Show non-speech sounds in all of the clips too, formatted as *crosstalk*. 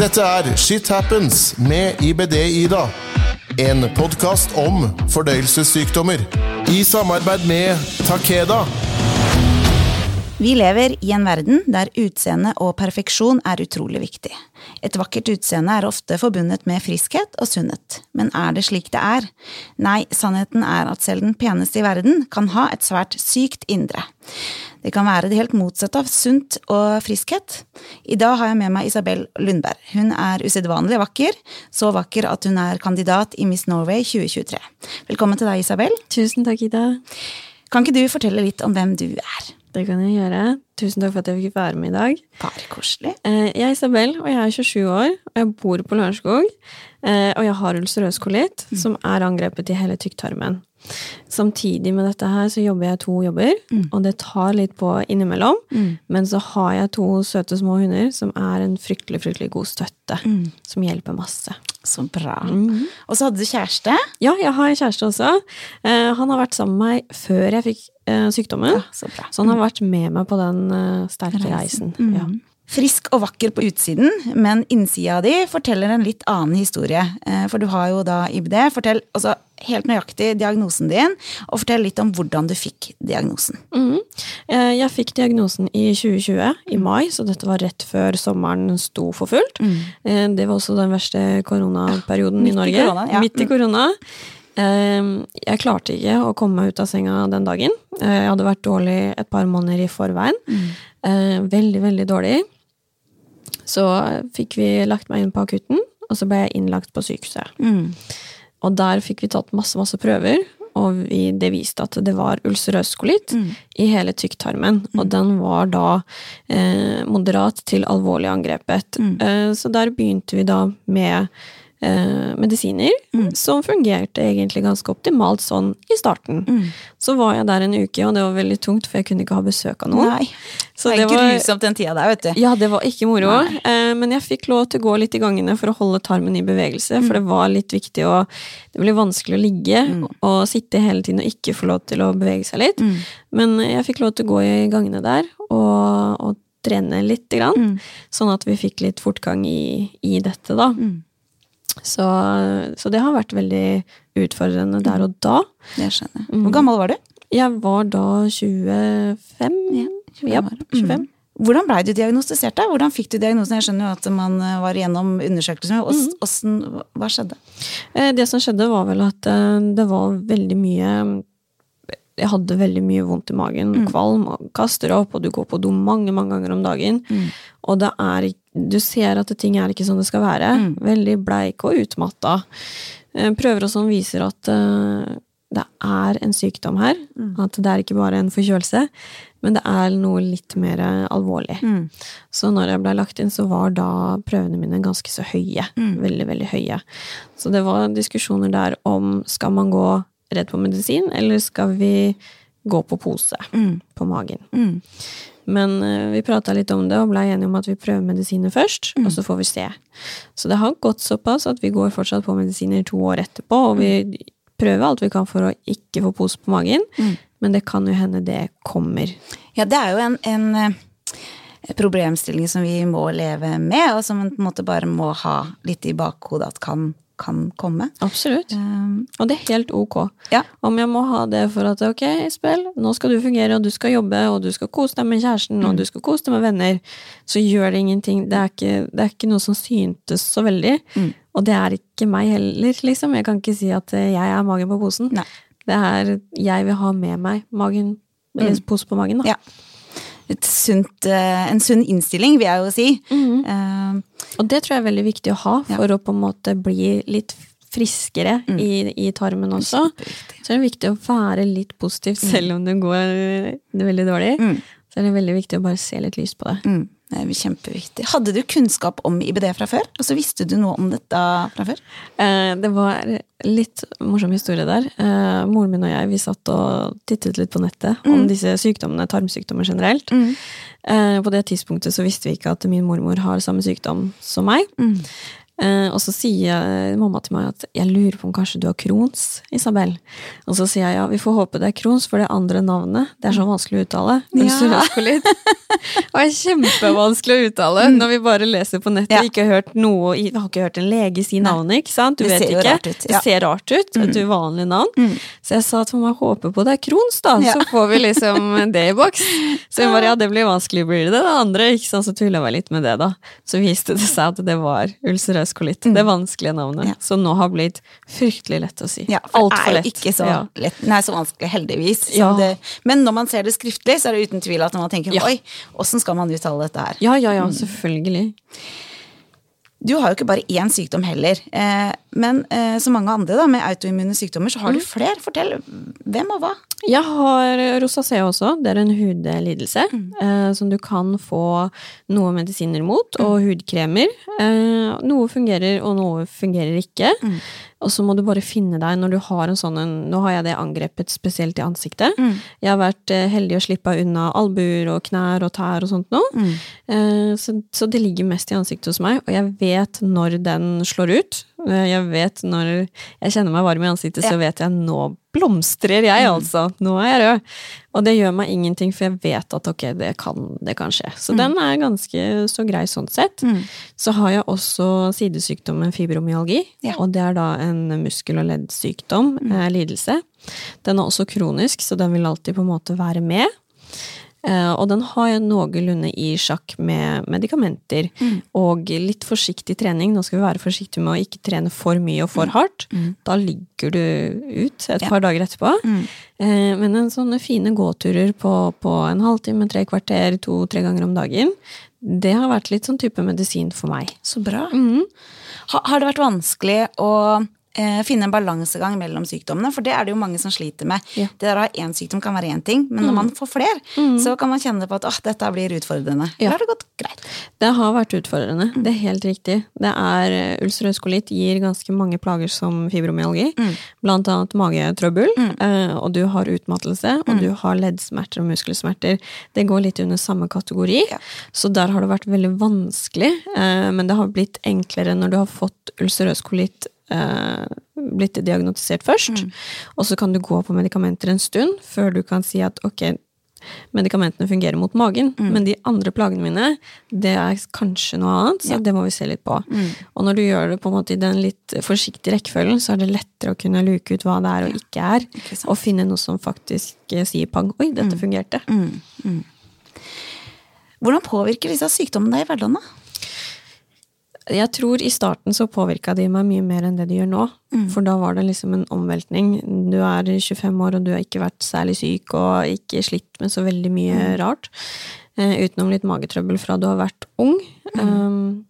Dette er Shit Happens med IBD-Ida. En podkast om fordøyelsessykdommer. I samarbeid med Takeda. Vi lever i en verden der utseende og perfeksjon er utrolig viktig. Et vakkert utseende er ofte forbundet med friskhet og sunnhet. Men er det slik det er? Nei, sannheten er at selv den peneste i verden kan ha et svært sykt indre. Det kan være det helt motsatte av sunt og friskhet. I dag har jeg med meg Isabel Lundberg. Hun er usedvanlig vakker, så vakker at hun er kandidat i Miss Norway 2023. Velkommen til deg, Isabel. Tusen takk, Ida. Kan ikke du fortelle litt om hvem du er? Det kan jeg gjøre. Tusen takk for at jeg fikk være med i dag. Bare koselig. Eh, jeg er Isabel, og jeg er 27 år. og Jeg bor på Lørenskog. eh, Og jeg har ulcerøs kolitt, som er angrepet i hele tykktarmen. Samtidig med dette her så jobber jeg to jobber, og det tar litt på innimellom. Men så har jeg to søte små hunder som er en fryktelig, fryktelig god støtte. Som hjelper masse. Så bra. Og så hadde du kjæreste. Ja, jeg har en kjæreste også. Eh, Han har vært sammen med meg før jeg fikk eh, sykdommen. Ja, så bra. Så han har vært med meg på den eh, sterke reisen. Ja. Frisk og vakker på utsiden, men innsida di forteller en litt annen historie. Eh, For du har jo da IBD. Fortell altså, helt nøyaktig diagnosen din, og fortell litt om hvordan du fikk diagnosen. Mhm. Eh, Jeg fikk diagnosen i 2020, i mai, så dette var rett før sommeren sto for fullt. Mm. Det var også den verste koronaperioden ja, i Norge. korona, ja. Midt i korona. Eh, Jeg klarte ikke å komme meg ut av senga den dagen. Eh, Jeg hadde vært dårlig et par måneder i forveien. Mm. Veldig, veldig dårlig. Så fikk vi lagt meg inn på akutten, og så ble jeg innlagt på sykehuset. Og der fikk vi tatt masse, masse prøver, og vi, det viste at det var ulcerøs kolitt i hele tykktarmen. Og den var da eh, moderat til alvorlig angrepet. Eh, så der begynte vi da med eh, medisiner, som fungerte egentlig ganske optimalt sånn i starten. Så var jeg der en uke, og det var veldig tungt, for jeg kunne ikke ha besøk av noen. Nei, Så det det var- grusomt den tida der, vet du. Ja, det var ikke moro, eh, men jeg fikk lov til å gå litt i gangene for å holde tarmen i bevegelse, for det var litt viktig å Det ble vanskelig å ligge og sitte hele tiden og ikke få lov til å bevege seg litt. Men jeg fikk lov til å gå i gangene der og, og trene litt, grann, sånn at vi fikk litt fortgang i, i dette, da. Så, så det har vært veldig utfordrende der og da. Det skjønner jeg. Hvor gammel var du? Jeg var da 25. Ja, 25 Ja, 25. Mm. Hvordan blei du diagnostisert? da? Hvordan fikk du diagnosen? Jeg skjønner jo at man eh, var igjennom undersøkelser. men ås- hva skjedde? Eh, Det som skjedde, var vel at eh, det var veldig mye Jeg hadde veldig mye vondt i magen, kvalm, og kaster opp, og du går på do mange, mange ganger om dagen. Og det er ikk- Du ser at ting er ikke som det skal være. Veldig bleik og utmatta. Eh, Prøver og sånn viser at eh, det er en sykdom her. At det er ikke bare en forkjølelse, men det er noe litt mer alvorlig. alvorlig. Så når jeg ble lagt inn, så var da prøvene mine ganske så høye. Veldig, veldig høye. Så det var diskusjoner der om skal man gå redd på medisin, eller skal vi gå på pose på magen. Men eh, vi prata litt om det og blei enige om at vi prøver medisiner først, og så får vi se. Så det har gått såpass at vi går fortsatt på medisiner to år etterpå, og vi prøver alt vi kan for å ikke få pose på magen, men det kan jo hende det kommer. Ja, det er jo en, en eh, problemstilling som vi må leve med, og som man på en måte bare må ha litt i bakhodet at kan, kan komme. Absolutt. Um, Og det er helt ok. Ja. Om jeg må ha det for at ok, Isbel, nå skal du fungere, og du skal jobbe, og du skal kose deg med kjæresten, og du skal kose deg med venner, så gjør det ingenting. Det er ikke, det er ikke noe som syntes så veldig. Og det er ikke meg heller, liksom. Jeg kan ikke si at eh, jeg er magen på posen. Nei. Det er jeg vil ha med meg magen, eller pose på magen, da. ja. Sunt, eh, en sunn innstilling, vil jeg jo si. Um, Og det tror jeg er veldig viktig å ha for å på en måte bli litt friskere i, i tarmen også. Så er det viktig å være litt positiv selv om det går er veldig dårlig. Så er det veldig viktig å bare se litt lyst på det. Mm, er kjempeviktig. Hadde du kunnskap om IBD fra før? Og så visste du noe om dette fra før? Eh, det var litt morsom historie der. Eh, moren min og jeg vi satt og tittet litt på nettet om disse sykdommene, tarmsykdommer generelt. Mm. på det tidspunktet så visste vi ikke at min mormor har samme sykdom som meg. Eh, og så sier mamma til meg at jeg lurer på om kanskje du har Crohns, Isabel. Og så sier jeg ja, vi får håpe det er Crohns, for det andre navnet det er så vanskelig å uttale. Ja. Og *laughs* det er kjempevanskelig å uttale Mm. når vi bare leser på nettet. Ja. Ikke har hørt noe, vi har ikke hørt en lege si navnet, ikke sant? Du Det vet ser ikke. rart ut, ja. Det ser rart ut, et uvanlig navn. Så jeg sa at mamma håper på det er Crohns, da, Ja. så får vi liksom *laughs* det i boks. Så hun bare ja, det blir vanskelig, blir det det andre? Ikke sant? Så tulla jeg litt med det, da. Så viste det seg at det var ulcerøs kolitt. Det vanskelige navnet. Ja. Som nå har blitt fryktelig lett å si. Ja, for Alt for er lett. ikke så Ja. lett, nei, så vanskelig, heldigvis. Ja. Det, men når man ser det skriftlig, så er det uten tvil at man tenker oi, åssen skal man uttale dette her? Ja, ja, ja, selvfølgelig. Du har jo ikke bare én sykdom heller, eh, men eh, som mange andre da, med autoimmune sykdommer, så har Mm. du flere. Fortell hvem og hva. Jeg har rosacea også. Det er en hudlidelse Mm. eh, som du kan få noe medisiner mot, Mm. og hudkremer. Eh, noe fungerer, og noe fungerer ikke. Mm. Og så må du bare finne deg når du har en sånn en Nå har jeg det angrepet spesielt i ansiktet. Mm. Jeg har vært eh, heldig å slippe unna albuer og knær og tær og sånt noe. Mm. Eh, så, så det ligger mest i ansiktet hos meg, og jeg vet når den slår ut. Eh, Jeg vet når jeg kjenner meg varm i ansiktet, Ja. så vet jeg nå blomstrer jeg, altså. Nå er jeg rød. Og det gjør meg ingenting, for jeg vet at ok, det kan, det kan skje. Så den er ganske så grei sånn sett. Mm. Så har jeg også sidesykdommen fibromyalgi, Ja. og det er da en muskel- og leddsykdom, eh, lidelse. Den er også kronisk, så den vil alltid på en måte være med. Eh, og den har jeg noenlunde i sjakk med medikamenter og litt forsiktig trening. Nå skal vi være forsiktige med å ikke trene for mye og for hardt. Da ligger du ut et Ja. par dager etterpå. Mm. men en sånne fine gåturer på, på en halvtime, tre kvarter, to-tre ganger om dagen, det har vært litt sånn type medisin for meg. Så bra. Mm. Har det vært vanskelig å eh, finne en balansegang mellom sykdommene? For det er det jo mange som sliter med. Ja. Mm. Det der å ha én sykdom kan være én ting, men når man får flere, så kan man kjenne på at åh, dette blir utfordrende. Ja. Eller har det gått greit? Det har vært utfordrende, det er helt riktig. Det er eh, Ulcerøs kolitt gir ganske mange plager som fibromyalgi, blant annet magetrøbbel, eh, og du har utmattelse, og du har leddsmerter og muskelsmerter. Det går litt under samme kategori, Ja. så der har det vært veldig vanskelig, eh, men det har blitt enklere når du har fått ulcerøs kolitt eh, blitt diagnostisert først, og så kan du gå på medikamenter en stund før du kan si at ok, medikamentene fungerer mot magen, men de andre plagene mine, det er kanskje noe annet, så Ja. det må vi se litt på. Og når du gjør det på en måte i den litt forsiktige rekkefølgen, så er det lettere å kunne luke ut hva det er og ikke er, Ikke og finne noe som faktisk eh, sier pang, oi, dette fungerte. Hvordan påvirker disse sykdommene deg i hverdagen? da? Jeg tror i starten så påvirka de meg mye mer enn det de gjør nå. For da var det liksom en omveltning. Du er 25 år, og du har ikke vært særlig syk og ikke slitt med så veldig mye rart. Uh, utenom litt magetrøbbel fra du har vært ung. Um,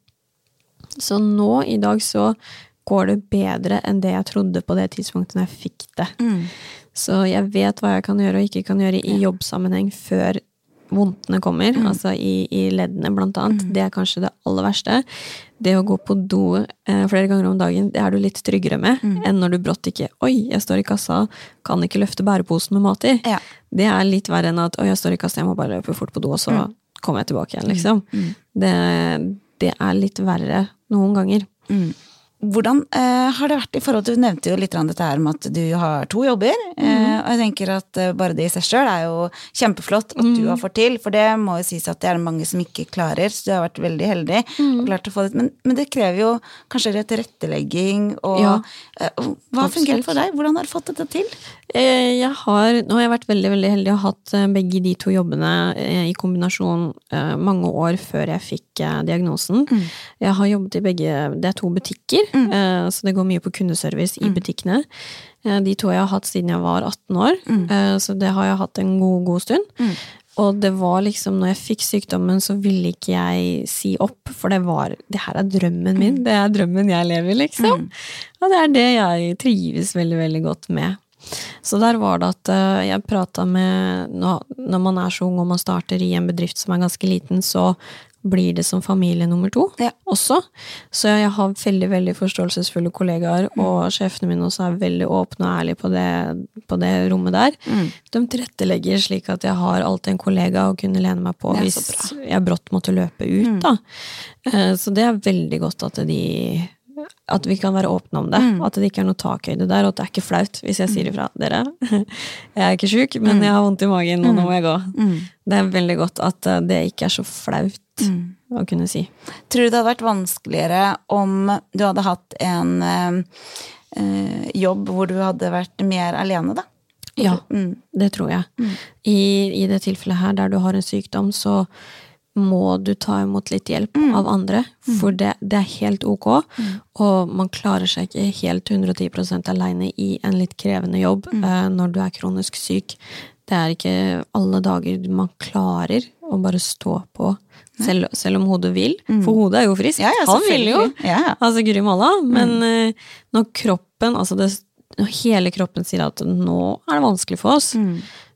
så nå, i dag, så går det bedre enn det jeg trodde på det tidspunktet når jeg fikk det. Så jeg vet hva jeg kan gjøre og ikke kan gjøre i jobbsammenheng før vondtene kommer, altså i, i leddene blant annet. Det er kanskje det aller verste. Det å gå på do eh, flere ganger om dagen, det er du litt tryggere med enn når du brått ikke Oi, jeg står i kassa, kan ikke løfte bæreposen med mat i. Ja. Det er litt verre enn at oi, jeg står i kassa, jeg må bare løpe fort på do, og så kommer jeg tilbake igjen, liksom. Det, det er litt verre noen ganger. Hvordan eh, har det vært i forhold til Du nevnte jo litt dette her med at du har to jobber. Eh, og jeg tenker at eh, bare det i seg sjøl er jo kjempeflott at du har fått til. For det må jo sies at det er mange som ikke klarer, så du har vært veldig heldig. og klart å få det. Men, men det krever jo kanskje tilrettelegging og Ja, eh, Hva har fungert for deg? Hvordan har du fått dette til? Eh, Jeg har, nå har jeg vært veldig veldig heldig og hatt eh, begge de to jobbene eh, i kombinasjon mange år før jeg fikk diagnosen. diagnosen. Jeg har jobbet i begge, det er to butikker, mm. så det går mye på kundeservice i butikkene. Eh, De to jeg har hatt siden jeg var 18 år, eh, så det har jeg hatt en god, god stund. Og det var liksom, når jeg fikk sykdommen, så ville ikke jeg si opp, for det var Det her er drømmen min, det er drømmen jeg lever, liksom. Og det er det jeg trives veldig, veldig godt med. Så der var det at eh, jeg prata med når, man er så ung og man starter i en bedrift som er ganske liten, så blir det som familie nummer to Ja. også. Så jeg har veldig veldig forståelsesfulle kollegaer, og sjefene mine også er veldig åpne og ærlige på det, på det rommet der. De tilrettelegger slik at jeg har alltid en kollega å kunne lene meg på hvis jeg brått måtte løpe ut. Da. Eh, Så det er veldig godt at de at vi kan være åpne om det. At det ikke er noe takhøyde der, og at det er ikke flaut hvis jeg sier ifra. Dere, *laughs* jeg er ikke sjuk, men jeg har vondt i magen, og nå må jeg gå. Det er veldig godt at eh, det ikke er så flaut å kunne si. Tror du det hadde vært vanskeligere om du hadde hatt en eh, jobb hvor du hadde vært mer alene, da? Ja, det tror jeg. I, I det tilfellet her, der du har en sykdom, så må du ta imot litt hjelp av andre, for det, det er helt ok. Og man klarer seg ikke helt 110% aleine i en litt krevende jobb eh, når du er kronisk syk. Det er ikke alle dager man klarer å bare stå på, selv, selv om hodet vil. For hodet er jo friskt. Ja, ja, Han vil jo! Ja, ja. Altså Guri malla. Men eh, når kroppen, altså det, når hele kroppen sier at nå er det vanskelig for oss,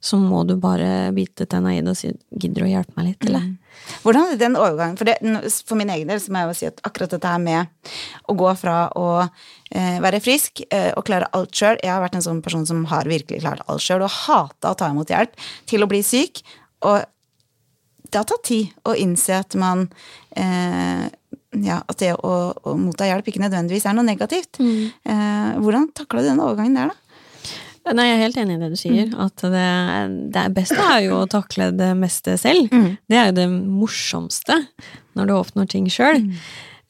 så må du bare bite tenna i det og si 'gidder du å hjelpe meg litt', eller? Hvordan er den overgangen? For, det, for min egen del så må jeg jo si at akkurat dette her med å gå fra å eh, være frisk eh, og klare alt sjøl Jeg har vært en sånn person som har virkelig klart alt sjøl, og hata å ta imot hjelp, til å bli syk. Og det har tatt tid å innse at man eh, ja, at det å, å motta hjelp ikke nødvendigvis er noe negativt. Eh, hvordan takla du den overgangen der, da? Nei, jeg er helt enig i det du sier. At det, det beste er jo å takle det meste selv. Det er jo det morsomste når du oppnår ting sjøl.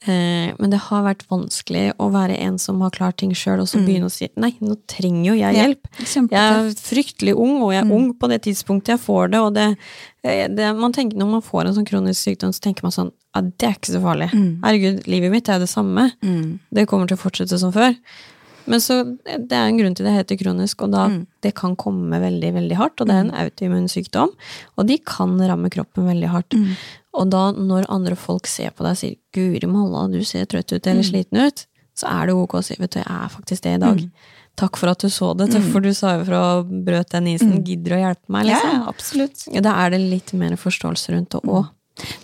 Eh, men det har vært vanskelig å være en som har klart ting sjøl, og så begynne å si nei, nå trenger jo jeg hjelp. Ja, Jeg er fryktelig ung, og jeg er ung på det tidspunktet jeg får det. Og det, eh, det man tenker, når man får en sånn kronisk sykdom, så tenker man sånn ja, det er ikke så farlig. Herregud, livet mitt er det samme. Det kommer til å fortsette som før. Men så, det er en grunn til det heter kronisk, og da, det kan komme veldig, veldig hardt. Og det er en autoimmun sykdom, og de kan ramme kroppen veldig hardt. Og da, når andre folk ser på deg og sier 'Guri malla, du ser trøtt ut eller sliten ut', så er det ok å si 'vet du, jeg er faktisk det i dag'. Takk for at du så det, for du sa jo fra brøt den isen, gidder å hjelpe meg, Liksom. Ja, absolutt. Da er det litt mer forståelse rundt det òg.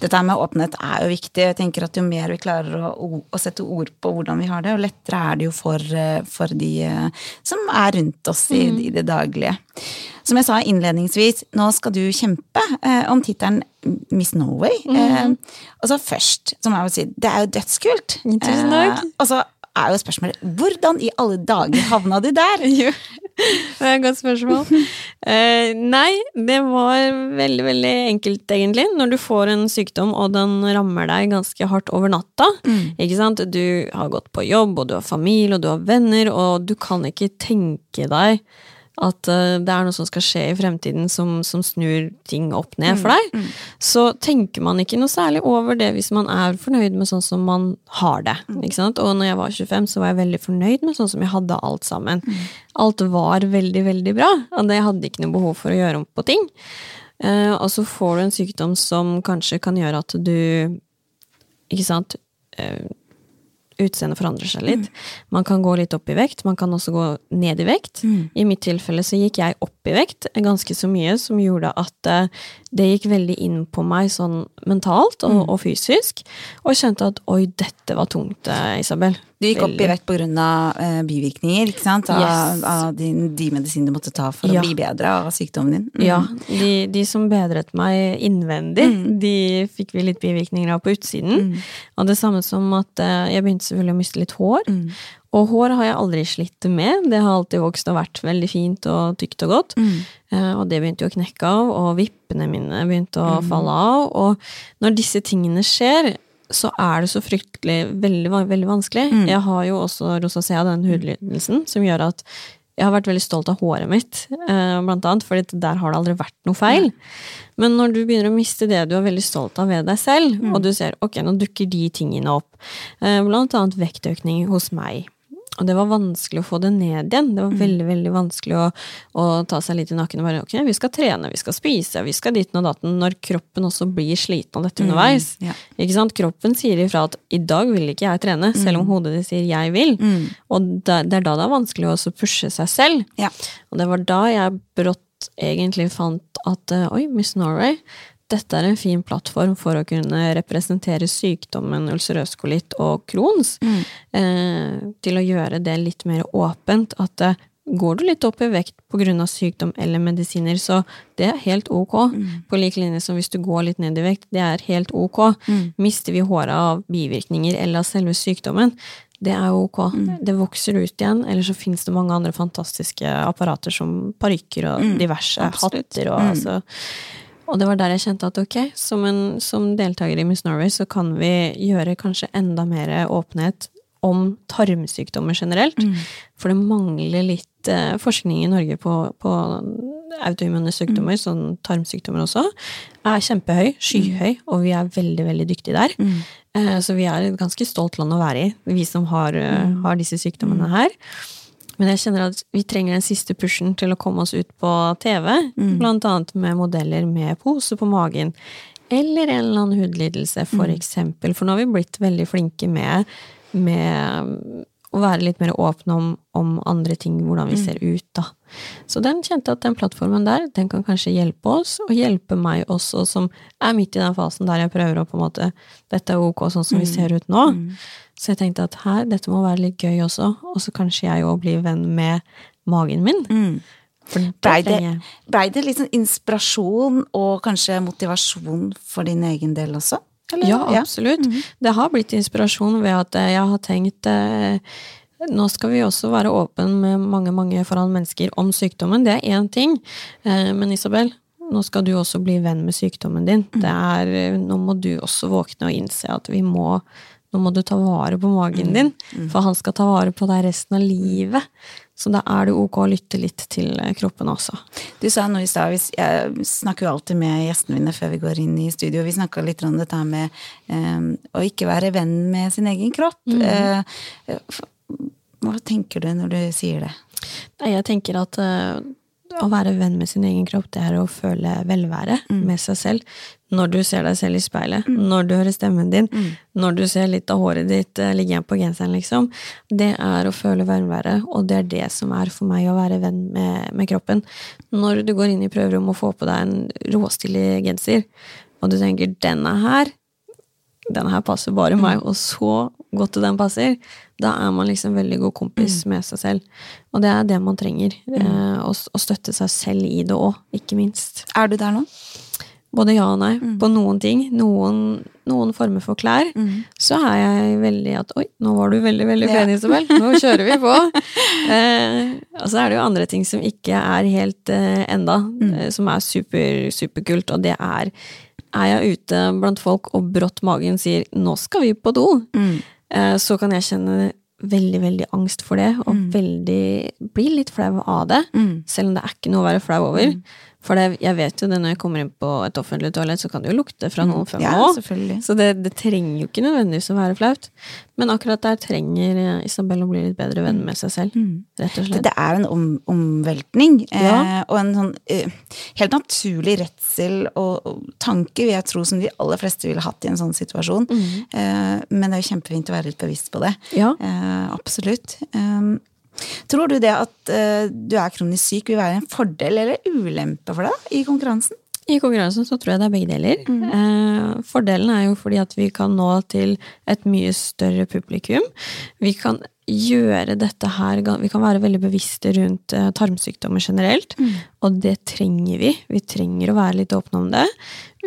Dette med åpenhet er jo viktig. Jeg tenker at Jo mer vi klarer å, å sette ord på hvordan vi har det, jo lettere er det jo for, eh, for de eh, som er rundt oss i, i det daglige. Som jeg sa innledningsvis, nå skal du kjempe eh, om tittelen Miss Norway. Eh, og så først, som jeg vil si, det er jo dødskult. Eh, og så er jo spørsmålet hvordan i alle dager havna du der? *laughs* Jo, det er et godt spørsmål. Uh, nei, det var veldig, veldig enkelt, egentlig. Når du får en sykdom, og den rammer deg ganske hardt over natta. Ikke sant? Du har gått på jobb, og du har familie, og du har venner, og du kan ikke tenke deg at eh, det er noe som skal skje i fremtiden som, som snur ting opp ned for deg. Så tenker man ikke noe særlig over det hvis man er fornøyd med sånn som man har det. Ikke sant? Og når jeg var 25, så var jeg veldig fornøyd med sånn som jeg hadde alt sammen. Alt var veldig, veldig bra, og jeg hadde ikke noe behov for å gjøre om på ting. Uh, og så får du en sykdom som kanskje kan gjøre at du Ikke sant? Eh, Utseendet forandrer seg litt. Man kan gå litt opp i vekt, man kan også gå ned i vekt. I mitt tilfelle så gikk jeg opp i vekt ganske så mye, som gjorde at eh, det gikk veldig inn på meg sånn mentalt og, og fysisk. Og jeg skjønte at oi, dette var tungt, eh, Isabel. Du gikk opp i Veldig. vekt pga. Uh, bivirkninger ikke sant? av, Yes. av de, de medisinene du måtte ta for Ja. å bli bedre av sykdommen din. Mm. Ja, de, de som bedret meg innvendig, de fikk vi litt bivirkninger av på utsiden. Og det samme som at uh, jeg begynte selvfølgelig å miste litt hår. Og hår har jeg aldri slitt med. Det har alltid vokst og vært veldig fint og tykt og godt. Eh, og det begynte jo å knekke av, og vippene mine begynte å falle av. Og når disse tingene skjer, så er det så fryktelig veldig, veldig vanskelig. Jeg har jo også rosacea, den hudlidelsen, som gjør at jeg har vært veldig stolt av håret mitt, eh, blant annet, for der har det aldri vært noe feil. Men når du begynner å miste det du er veldig stolt av ved deg selv, og du ser ok, nå dukker de tingene opp, eh, blant annet vektøkning hos meg. Og det var vanskelig å få det ned igjen. Det var veldig veldig vanskelig å, å ta seg litt i nakken og bare ok, vi skal trene, vi skal spise, vi skal ditten og datten, når kroppen også blir sliten av dette underveis. ja. Ikke sant? Kroppen sier ifra at 'i dag vil ikke jeg trene', selv om hodet ditt sier 'jeg vil'. Og da- det er da det er vanskelig å også pushe seg selv. Ja. Og det var da jeg brått egentlig fant at eh, oi, Miss Norway, dette er en fin plattform for å kunne representere sykdommen ulcerøs kolitt og Crohns. Eh, til å gjøre det litt mer åpent. At eh, går du litt opp i vekt pga. sykdom eller medisiner, så det er helt ok. På lik linje som hvis du går litt ned i vekt, det er helt ok. Mister vi håret av bivirkninger eller av selve sykdommen, Det er jo ok. Det vokser ut igjen. Eller så fins det mange andre fantastiske apparater som parykker og diverse absolutt. hatter og altså og det var der jeg kjente at ok, som, en, som deltaker i Miss Norway så kan vi gjøre kanskje enda mer åpenhet om tarmsykdommer generelt. For det mangler litt eh, forskning i Norge på, på autoimmune sykdommer, sånn tarmsykdommer også, er kjempehøy, skyhøy, og vi er veldig, veldig dyktige der. Eh, så vi er et ganske stolt land å være i, vi som har, eh, har disse sykdommene her. Men jeg kjenner at vi trenger den siste pushen til å komme oss ut på TV. Blant annet med modeller med pose på magen. Eller en eller annen hudlidelse, for eksempel. For nå har vi blitt veldig flinke med, med å være litt mer åpne om, om andre ting, hvordan vi ser ut, da. Så den kjente at den plattformen der, den kan kanskje hjelpe oss, og hjelpe meg også, som er midt i den fasen der jeg prøver å på en måte Dette er ok sånn som vi ser ut nå. Så jeg tenkte at her, dette må være litt gøy også, og så kanskje jeg òg blir venn med magen min. For Blei det, ble det sånn inspirasjon og kanskje motivasjon for din egen del også? Eller? Ja, absolutt. Det har blitt inspirasjon ved at eh, jeg har tenkt eh, nå skal vi også være åpne med mange mange foran mennesker om sykdommen. Det er én ting. Eh, men Isabel, nå skal du også bli venn med sykdommen din. Det er, eh, nå må du også våkne og innse at vi må nå må du ta vare på magen din, for han skal ta vare på deg resten av livet. Så da er det ok å lytte litt til eh, kroppen også. Du sa noe i stad, jeg snakker jo alltid med gjestene mine før vi går inn i studio, vi snakka litt om dette med um, å ikke være venn med sin egen kropp. Mm. Uh, hva tenker du når du sier det? Nei, jeg tenker at uh, å være venn med sin egen kropp, det er å føle velvære med seg selv. Når du ser deg selv i speilet, når du hører stemmen din, når du ser litt av håret ditt eh, ligge igjen på genseren, liksom. Det er å føle velvære, og det er det som er for meg å være venn med, med kroppen. Når du går inn i prøverommet og får på deg en råstilig genser, og du tenker 'denne her', denne her passer bare meg, og så godt den passer, da er man liksom veldig god kompis med seg selv. Og det er det man trenger. Eh, å, å støtte seg selv i det òg, ikke minst. Er du der nå? Både ja og nei på noen ting. Noen, noen former for klær. Så er jeg veldig at Oi, nå var du veldig, veldig Ja. Isabel. Nå kjører vi på. *laughs* Eh, og så er det jo andre ting som ikke er helt eh, enda, eh, som er super, superkult, og det er er jeg ute blant folk og brått magen sier 'nå skal vi på do', eh, så kan jeg kjenne veldig, veldig angst for det, og veldig bli litt flau av det. Selv om det er ikke noe å være flau over. For det, jeg vet jo det når jeg kommer inn på et offentlig toalett, så kan det jo lukte fra noen før Ja, selvfølgelig. Så det, det trenger jo ikke nødvendigvis å være flaut. Men akkurat der trenger eh, Isabel å bli litt bedre venn med seg selv. Rett og slett. det er jo en om, omveltning, eh, og en sånn eh, helt naturlig redsel og, og tanke, vil jeg tro, som de aller fleste ville hatt i en sånn situasjon. Eh, men det er jo kjempefint å være litt bevisst på det. Ja. Eh, absolutt. Um, tror du det at uh, du er kronisk syk vil være en fordel eller ulempe for deg i konkurransen? I konkurransen så tror jeg det er begge deler. Eh, fordelen er jo fordi at vi kan nå til et mye større publikum. Vi kan gjøre dette her Vi kan være veldig bevisste rundt eh, tarmsykdommer generelt, og det trenger vi. Vi trenger å være litt åpne om det.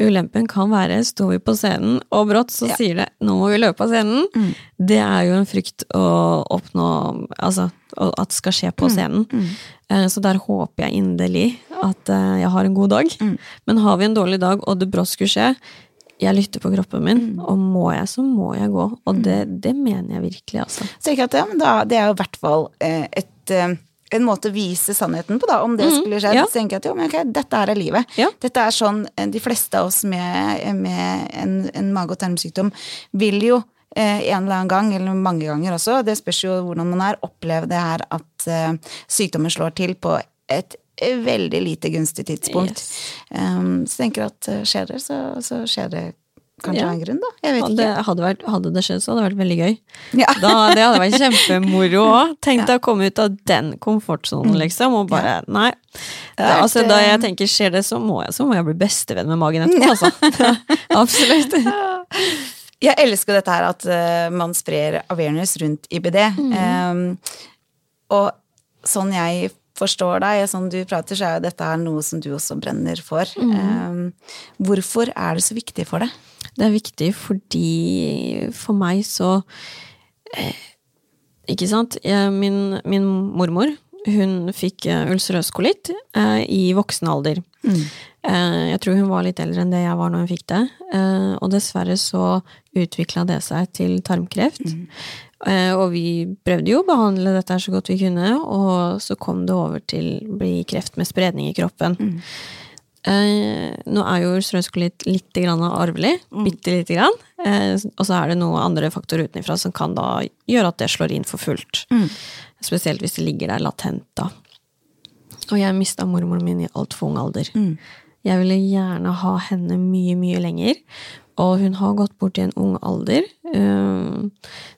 Ulempen kan være står vi på scenen, og brått så Ja. sier det 'nå må vi løpe av scenen'. Det er jo en frykt å oppnå Altså at skal skje på scenen. Mm. Så der håper jeg inderlig at eh, jeg har en god dag. Men har vi en dårlig dag, og det brått skulle skje, jeg lytter på kroppen min, og må jeg, så må jeg gå. Og det, det mener jeg virkelig, altså. Så ikke at ja, men da, det er jo i hvert fall eh, et, eh, en måte å vise sannheten på, da, om det skulle skje. Mhm. ja. Så tenker jeg at jo, men ok, dette her er livet. Ja. Dette er sånn eh, de fleste av oss med, med en, en mage- og tarmsykdom vil jo eh, en eller annen gang, eller mange ganger også, det spørs jo hvordan man er, oppleve det her at eh, sykdommen slår til på et veldig lite gunstig tidspunkt. Um, så tenker jeg at eh, skjer det, så, så skjer det kanskje Ja. en grunn, da. Jeg vet Hadde, ikke. hadde, vært, hadde det skjedd, så hadde det vært veldig gøy. Ja. Da, det hadde vært kjempemoro *laughs* òg. Tenk deg å komme ut av den komfortsonen, liksom, og bare Nei. Er altså, da eh, jeg tenker skjer det, så må jeg, så må jeg bli bestevenn med magen etterpå, altså. *laughs* Absolutt. *laughs* Jeg elsker dette her at uh, man sprer awareness rundt IBD. Um, og sånn jeg forstår deg, sånn du prater, så er jo dette noe som du også brenner for. Um, hvorfor er det så viktig for deg? Det er viktig fordi for meg så eh, Ikke sant. Min, min mormor hun fikk uh, ulcerøs kolitt i voksen alder. Mm. Jeg tror hun var litt eldre enn det jeg var når hun fikk det. Og dessverre så utvikla det seg til tarmkreft. Mm. Uh, og vi prøvde jo å behandle dette så godt vi kunne, og så kom det over til å bli kreft med spredning i kroppen. Mm. Uh, nå er jo strømskolitt kolitt litt grann arvelig, bitte lite grann. Uh, og så er det noen andre faktorer utenfra som kan da gjøre at det slår inn for fullt. Mm. Spesielt hvis det ligger der latent, da. Og jeg mista mormoren min i altfor ung alder. Mm. Jeg ville gjerne ha henne mye, mye lenger. Og hun har gått bort i en ung alder. um,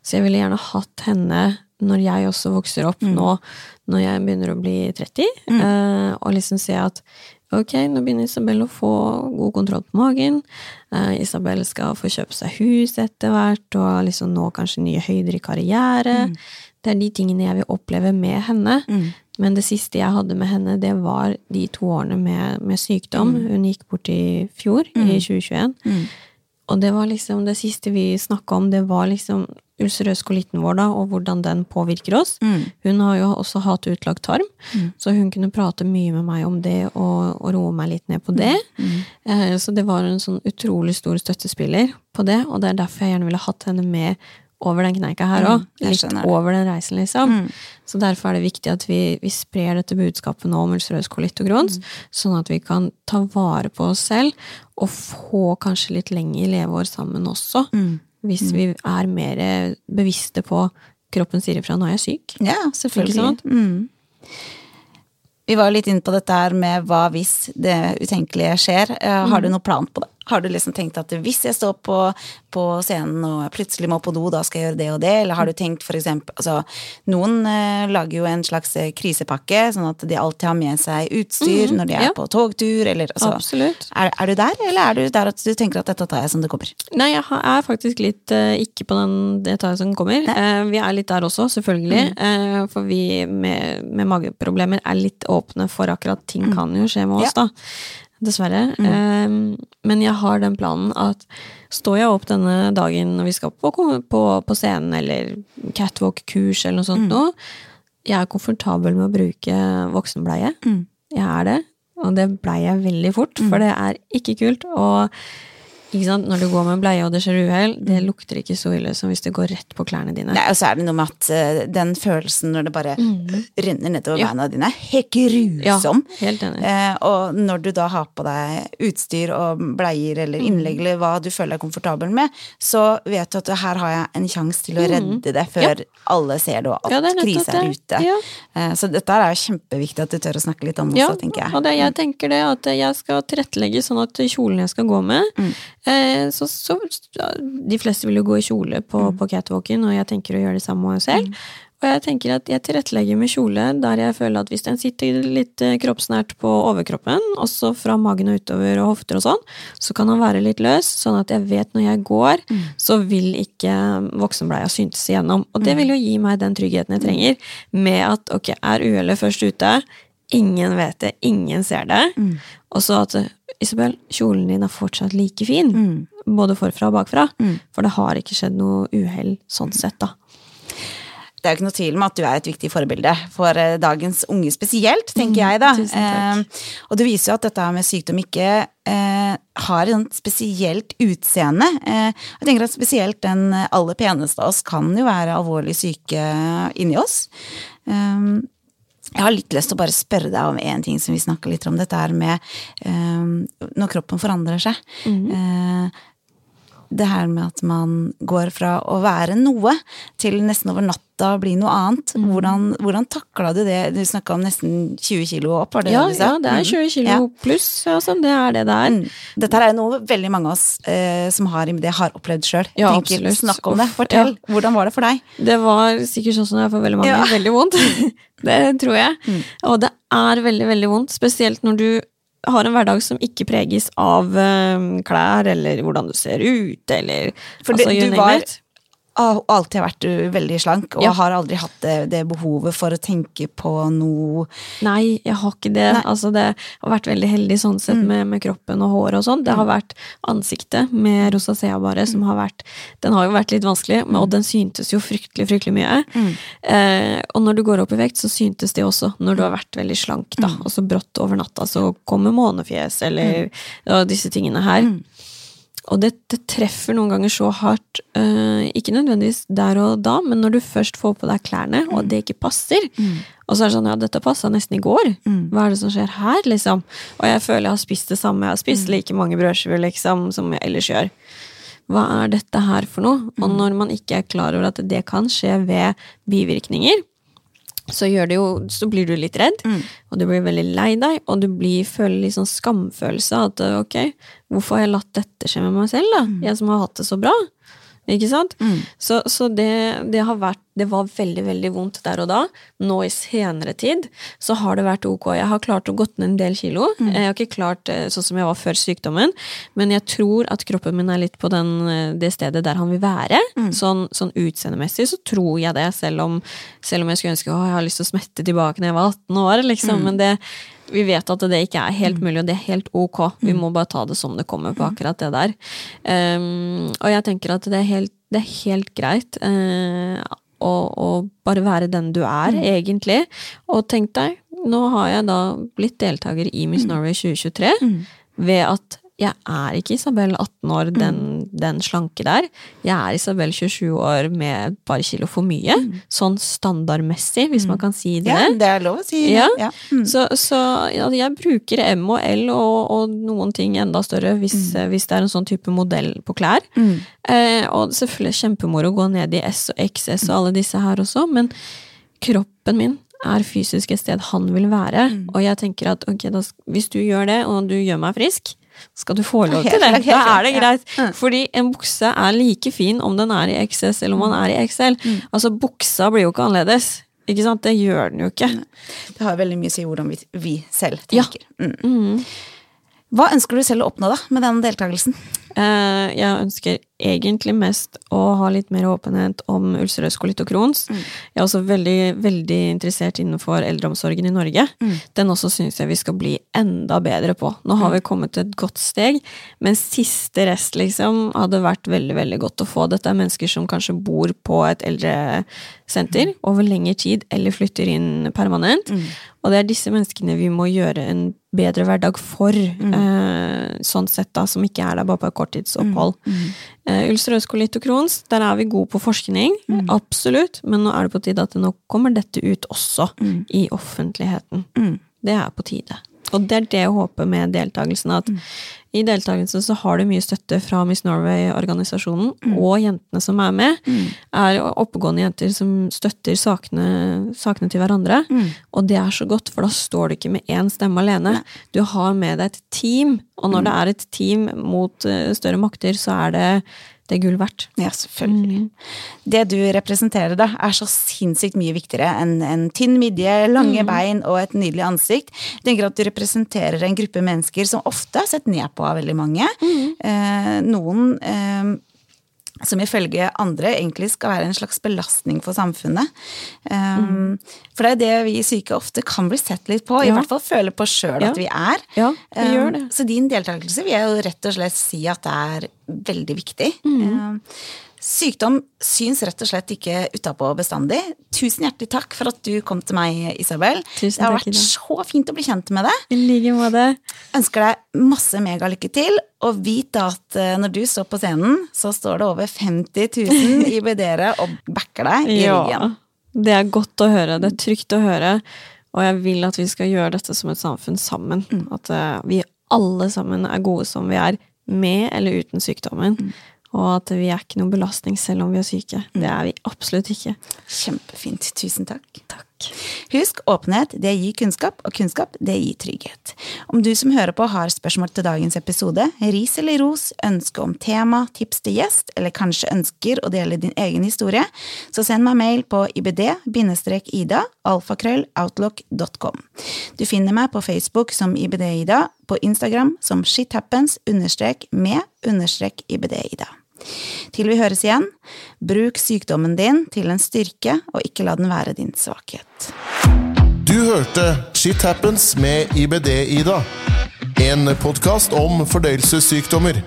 så jeg ville gjerne hatt henne når jeg også vokser opp nå, når jeg begynner å bli 30, mm. og liksom se at ok, nå begynner Isabel å få god kontroll på magen. Eh, Isabel skal få kjøpe seg hus etter hvert, og liksom nå kanskje nye høyder i karriere. Det er de tingene jeg vil oppleve med henne. Men det siste jeg hadde med henne, det var de to årene med, med sykdom. Hun gikk bort i fjor, i 2021. Og det var liksom det siste vi snakka om, det var liksom ulcerøs kolitten vår, da, og hvordan den påvirker oss. Hun har jo også hatt utlagt tarm, så hun kunne prate mye med meg om det og, og roe meg litt ned på det. Eh, så det var en sånn utrolig stor støttespiller på det, og det er derfor jeg gjerne ville hatt henne med over den kneika her òg. Mm, litt over den reisen, liksom. Så derfor er det viktig at vi, vi sprer dette budskapet nå om ulcerøs kolitt og Crohns, sånn at vi kan ta vare på oss selv og få kanskje litt lengre leveår sammen også. Hvis vi er mer bevisste på kroppen sier ifra 'nå er jeg syk'. Ja, selvfølgelig. Mm. Vi var litt inne på dette her med hva hvis det utenkelige skjer. Eh, Har du noen plan på det? Har du liksom tenkt at hvis jeg står på, på scenen og plutselig må på do, da skal jeg gjøre det og det? Eller har du tenkt eksempel altså, Noen eh, lager jo en slags eh, krisepakke, sånn at de alltid har med seg utstyr når de er ja. på togtur, eller altså Absolutt. er, er du der, eller er du der at du tenker at dette tar jeg som det kommer? Nei, jeg er faktisk litt eh, ikke på den jeg som kommer. Eh, vi er litt der også, selvfølgelig. Eh, for vi med, med mageproblemer er litt åpne for akkurat ting kan jo skje med oss, da. Dessverre. Eh, men jeg har den planen at står jeg opp denne dagen når vi skal på, på, på scenen, eller catwalk-kurs eller noe sånt nå, jeg er komfortabel med å bruke voksenbleie. Jeg er det. Og det blei jeg veldig fort, for det er ikke kult. Og? Når du går med bleie og det skjer uhell, det lukter ikke så ille som hvis det går rett på klærne dine. Nei, og så er det noe med at uh, den følelsen når det bare renner nedover Ja. beina dine, er helt grusom. Ja, helt enig. Uh, og når du da har på deg utstyr og bleier eller Mm. innlegg eller hva du føler deg komfortabel med, så vet du at her har jeg en sjanse til å redde det før alle ser det og alt Mm. Ja, det er krise er det. ute. Ja. Eh, så dette er jo kjempeviktig at du tør å snakke litt om også, Ja, tenker jeg. og det, jeg tenker det at jeg skal tilrettelegge sånn at kjolen jeg skal gå med Mm. Eh, så, så, De fleste vil jo gå i kjole på, Mm. på catwalken, og jeg tenker å gjøre det samme selv. Og jeg tenker at jeg tilrettelegger med kjole der jeg føler at hvis den sitter litt eh, kroppsnært på overkroppen, også fra magen og utover og hofter og sånn, så kan den være litt løs, sånn at jeg vet når jeg går, Mm. så vil ikke voksenbleia syntes igjennom. Og det vil jo gi meg den tryggheten jeg trenger, med at ok, er uhellet først ute, ingen vet det, ingen ser det, og så at Isabel, kjolen din er fortsatt like fin, både forfra og bakfra, for det har ikke skjedd noe uhell sånn sett, da. Det er jo ikke noe tvil om at du er et viktig forbilde for eh, dagens unge spesielt, tenker jeg da. Mm. Eh, og det viser jo at dette med sykdom ikke eh, har et spesielt utseende. Eh, jeg tenker at spesielt den aller peneste av oss kan jo være alvorlig syke inni oss. Eh, jeg har litt lyst til å bare spørre deg om en ting som vi snakka litt om, dette her med eh, når kroppen forandrer seg. Eh, det her med at man går fra å være noe til nesten over natta bli noe annet. Mm. Hvordan, hvordan takla du det? Du snakka om nesten 20 kilo opp, var det Ja, det du sa? ja, det er 20 kilo Ja. pluss, altså, det er det det er. Mm. Dette her er noe veldig mange av oss eh, som har det, har opplevd sjøl. Ja, absolutt. Snakk om det. Fortell. ja. Hvordan var det for deg? Det var sikkert sånn som det er for veldig mange. Ja. Mm. Veldig vondt. *laughs* det tror jeg. Og det er veldig, veldig vondt, spesielt når du har en hverdag som ikke preges av eh, klær, eller hvordan du ser ut, eller For altså, du- var- it. Har alltid vært uh, veldig slank, og Ja. har aldri hatt det, det behovet for å tenke på noe Nei, jeg har ikke det. Mm. Altså, det har vært veldig heldig sånn sett med, med kroppen og håret og sånn. Det har vært ansiktet med rosacea bare som Mm. har vært Den har jo vært litt vanskelig, men, og den syntes jo fryktelig, fryktelig mye. Mm. Eh, og når du går opp i vekt, så syntes det også når du har vært veldig slank, da. Mm. Og så brått over natta så kommer månefjes eller disse tingene her. Mm. Og det, det treffer noen ganger så hardt, uh, ikke nødvendigvis der og da, men når du først får på deg klærne, og det ikke passer, og så er det sånn, ja, dette passa nesten i går, hva er det som skjer her, liksom? Og jeg føler jeg har spist det samme, jeg har spist like mange brødskiver, liksom, som jeg ellers gjør. Hva er dette her for noe? Og når man ikke er klar over at det kan skje ved bivirkninger, så, jo, så blir du litt redd, og du blir veldig lei deg, og du blir, føler litt sånn skamfølelse. At ok, hvorfor har jeg latt dette skje med meg selv, da? Jeg som har hatt det så bra. Ikke sant? Så, så det, det har vært Det var veldig, veldig vondt der og da. Nå i senere tid så har det vært ok. Jeg har klart å gått ned en del kilo. Jeg har ikke klart sånn som jeg var før sykdommen, men jeg tror at kroppen min er litt på den, eh, det stedet der han vil være. Sånn, sånn utseendemessig så tror jeg det, selv om, selv om jeg skulle ønske å jeg har lyst til å smette tilbake når jeg var 18 år, liksom. Men det, vi vet at det ikke er helt mulig, og det er helt ok. Vi må bare ta det som det kommer på akkurat det der. Um, og jeg tenker at det er helt, det er helt greit uh, å, å bare være den du er, egentlig. Og tenk deg, nå har jeg da blitt deltaker i Miss Norway 2023 ved at jeg er ikke Isabel 18 år, den, den slanke der. Jeg er Isabel 27 år med et par kilo for mye. Sånn standardmessig, hvis man kan si det. Ja, det er lov å si. Ja. Ja. Mm. Så, så ja, jeg bruker M og L og, og noen ting enda større hvis, eh, hvis det er en sånn type modell på klær. Mm. Eh, og selvfølgelig kjempemoro å gå ned i S og XS og alle disse her også, men kroppen min er fysisk et sted han vil være. Mm. Og jeg tenker at ok, da, hvis du gjør det, og du gjør meg frisk, skal du få lov til det. Da er det greit. Mm. Fordi en bukse er like fin om den er i XS eller om den er i XL. Mm. Altså, buksa blir jo ikke annerledes. Ikke sant? Det gjør den jo ikke. Det har veldig mye å si hvordan vi, vi selv Ja. tenker. Mm. Hva ønsker du selv å oppnå da, med den deltakelsen? Eh, jeg ønsker egentlig mest å ha litt mer åpenhet om ulcerøs kolitt og Crohns. Jeg er også veldig, veldig interessert innenfor eldreomsorgen i Norge. Den også syns jeg vi skal bli enda bedre på. Nå har vi kommet til et godt steg, men siste rest liksom hadde vært veldig, veldig godt å få. Dette er mennesker som kanskje bor på et eldresenter over lengre tid, eller flytter inn permanent. Og det er disse menneskene vi må gjøre en bedre hverdag for, eh, sånn sett da, som ikke er der bare på et korttidsopphold. Eh, ulcerøs kolitt og Crohns, der er vi gode på forskning, absolutt, men nå er det på tide at nå kommer dette ut også i offentligheten. Det er på tide. Og det er det jeg håper med deltakelsen, at i deltakelsen så har du mye støtte fra Miss Norway-organisasjonen, og jentene som er med, er oppegående jenter som støtter sakene, sakene til hverandre. Og det er så godt, for da står du ikke med én stemme alene. Du har med deg et team, og når det er et team mot eh, større makter, så er det, det gull verdt. Ja, selvfølgelig. Det du representerer da, er så sinnssykt mye viktigere enn en tynn midje, lange bein og et nydelig ansikt. Jeg tenker at du representerer en gruppe mennesker som ofte er sett ned på av veldig mange. Eh, noen eh, som ifølge andre egentlig skal være en slags belastning for samfunnet. Um, For det er det vi syke ofte kan bli sett litt på, i hvert fall føle på sjøl Ja. at vi er. Ja, vi gjør det. Um, Så din deltakelse vil jeg jo rett og slett si at det er veldig viktig. Um, Sykdom syns rett og slett ikke utapå bestandig. Tusen hjertelig takk for at du kom til meg, Isabel. Tusen det har vært så fint å bli kjent med deg. I like måte. Ønsker deg masse megalykke til, og vit da at eh, når du står på scenen, så står det over 50 000 *laughs* i Bedere og backer deg i ryggen. Det er godt å høre. Det er trygt å høre. Og jeg vil at vi skal gjøre dette som et samfunn sammen. Mm. At eh, vi alle sammen er gode som vi er, med eller uten sykdommen. Mm. Og at vi er ikke noen belastning selv om vi er syke. Det er vi absolutt ikke. Kjempefint. Tusen takk. Takk. Husk, åpenhet det gir kunnskap, og kunnskap det gir trygghet. Om du som hører på har spørsmål til dagens episode, ris eller ros, ønske om tema, tips til gjest, eller kanskje ønsker å dele din egen historie, så send meg mail på ibd-ida alfakrølloutlook.com. Du finner meg på Facebook som ibd-ida, på Instagram som shithappens Til vi høres igjen, bruk sykdommen din til en styrke, og ikke la den være din svakhet. Du hørte Shit Happens med IBD-Ida. En podkast om fordøyelsessykdommer.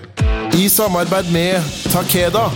I samarbeid med Takeda.